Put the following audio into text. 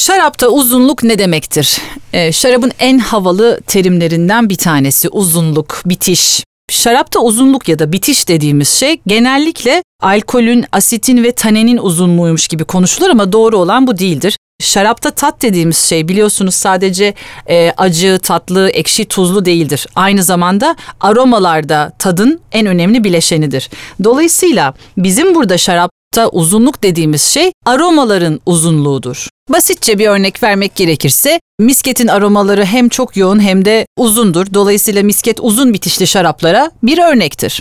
Şarapta uzunluk ne demektir? Ee, şarabın en havalı terimlerinden bir tanesi uzunluk, bitiş. Şarapta uzunluk ya da bitiş dediğimiz şey genellikle alkolün, asitin ve tanenin uzunluğuymuş gibi konuşulur ama doğru olan bu değildir. Şarapta tat dediğimiz şey biliyorsunuz sadece e, acı, tatlı, ekşi, tuzlu değildir. Aynı zamanda aromalarda tadın en önemli bileşenidir. Dolayısıyla bizim burada şarapta uzunluk dediğimiz şey aromaların uzunluğudur. Basitçe bir örnek vermek gerekirse misketin aromaları hem çok yoğun hem de uzundur. Dolayısıyla misket uzun bitişli şaraplara bir örnektir.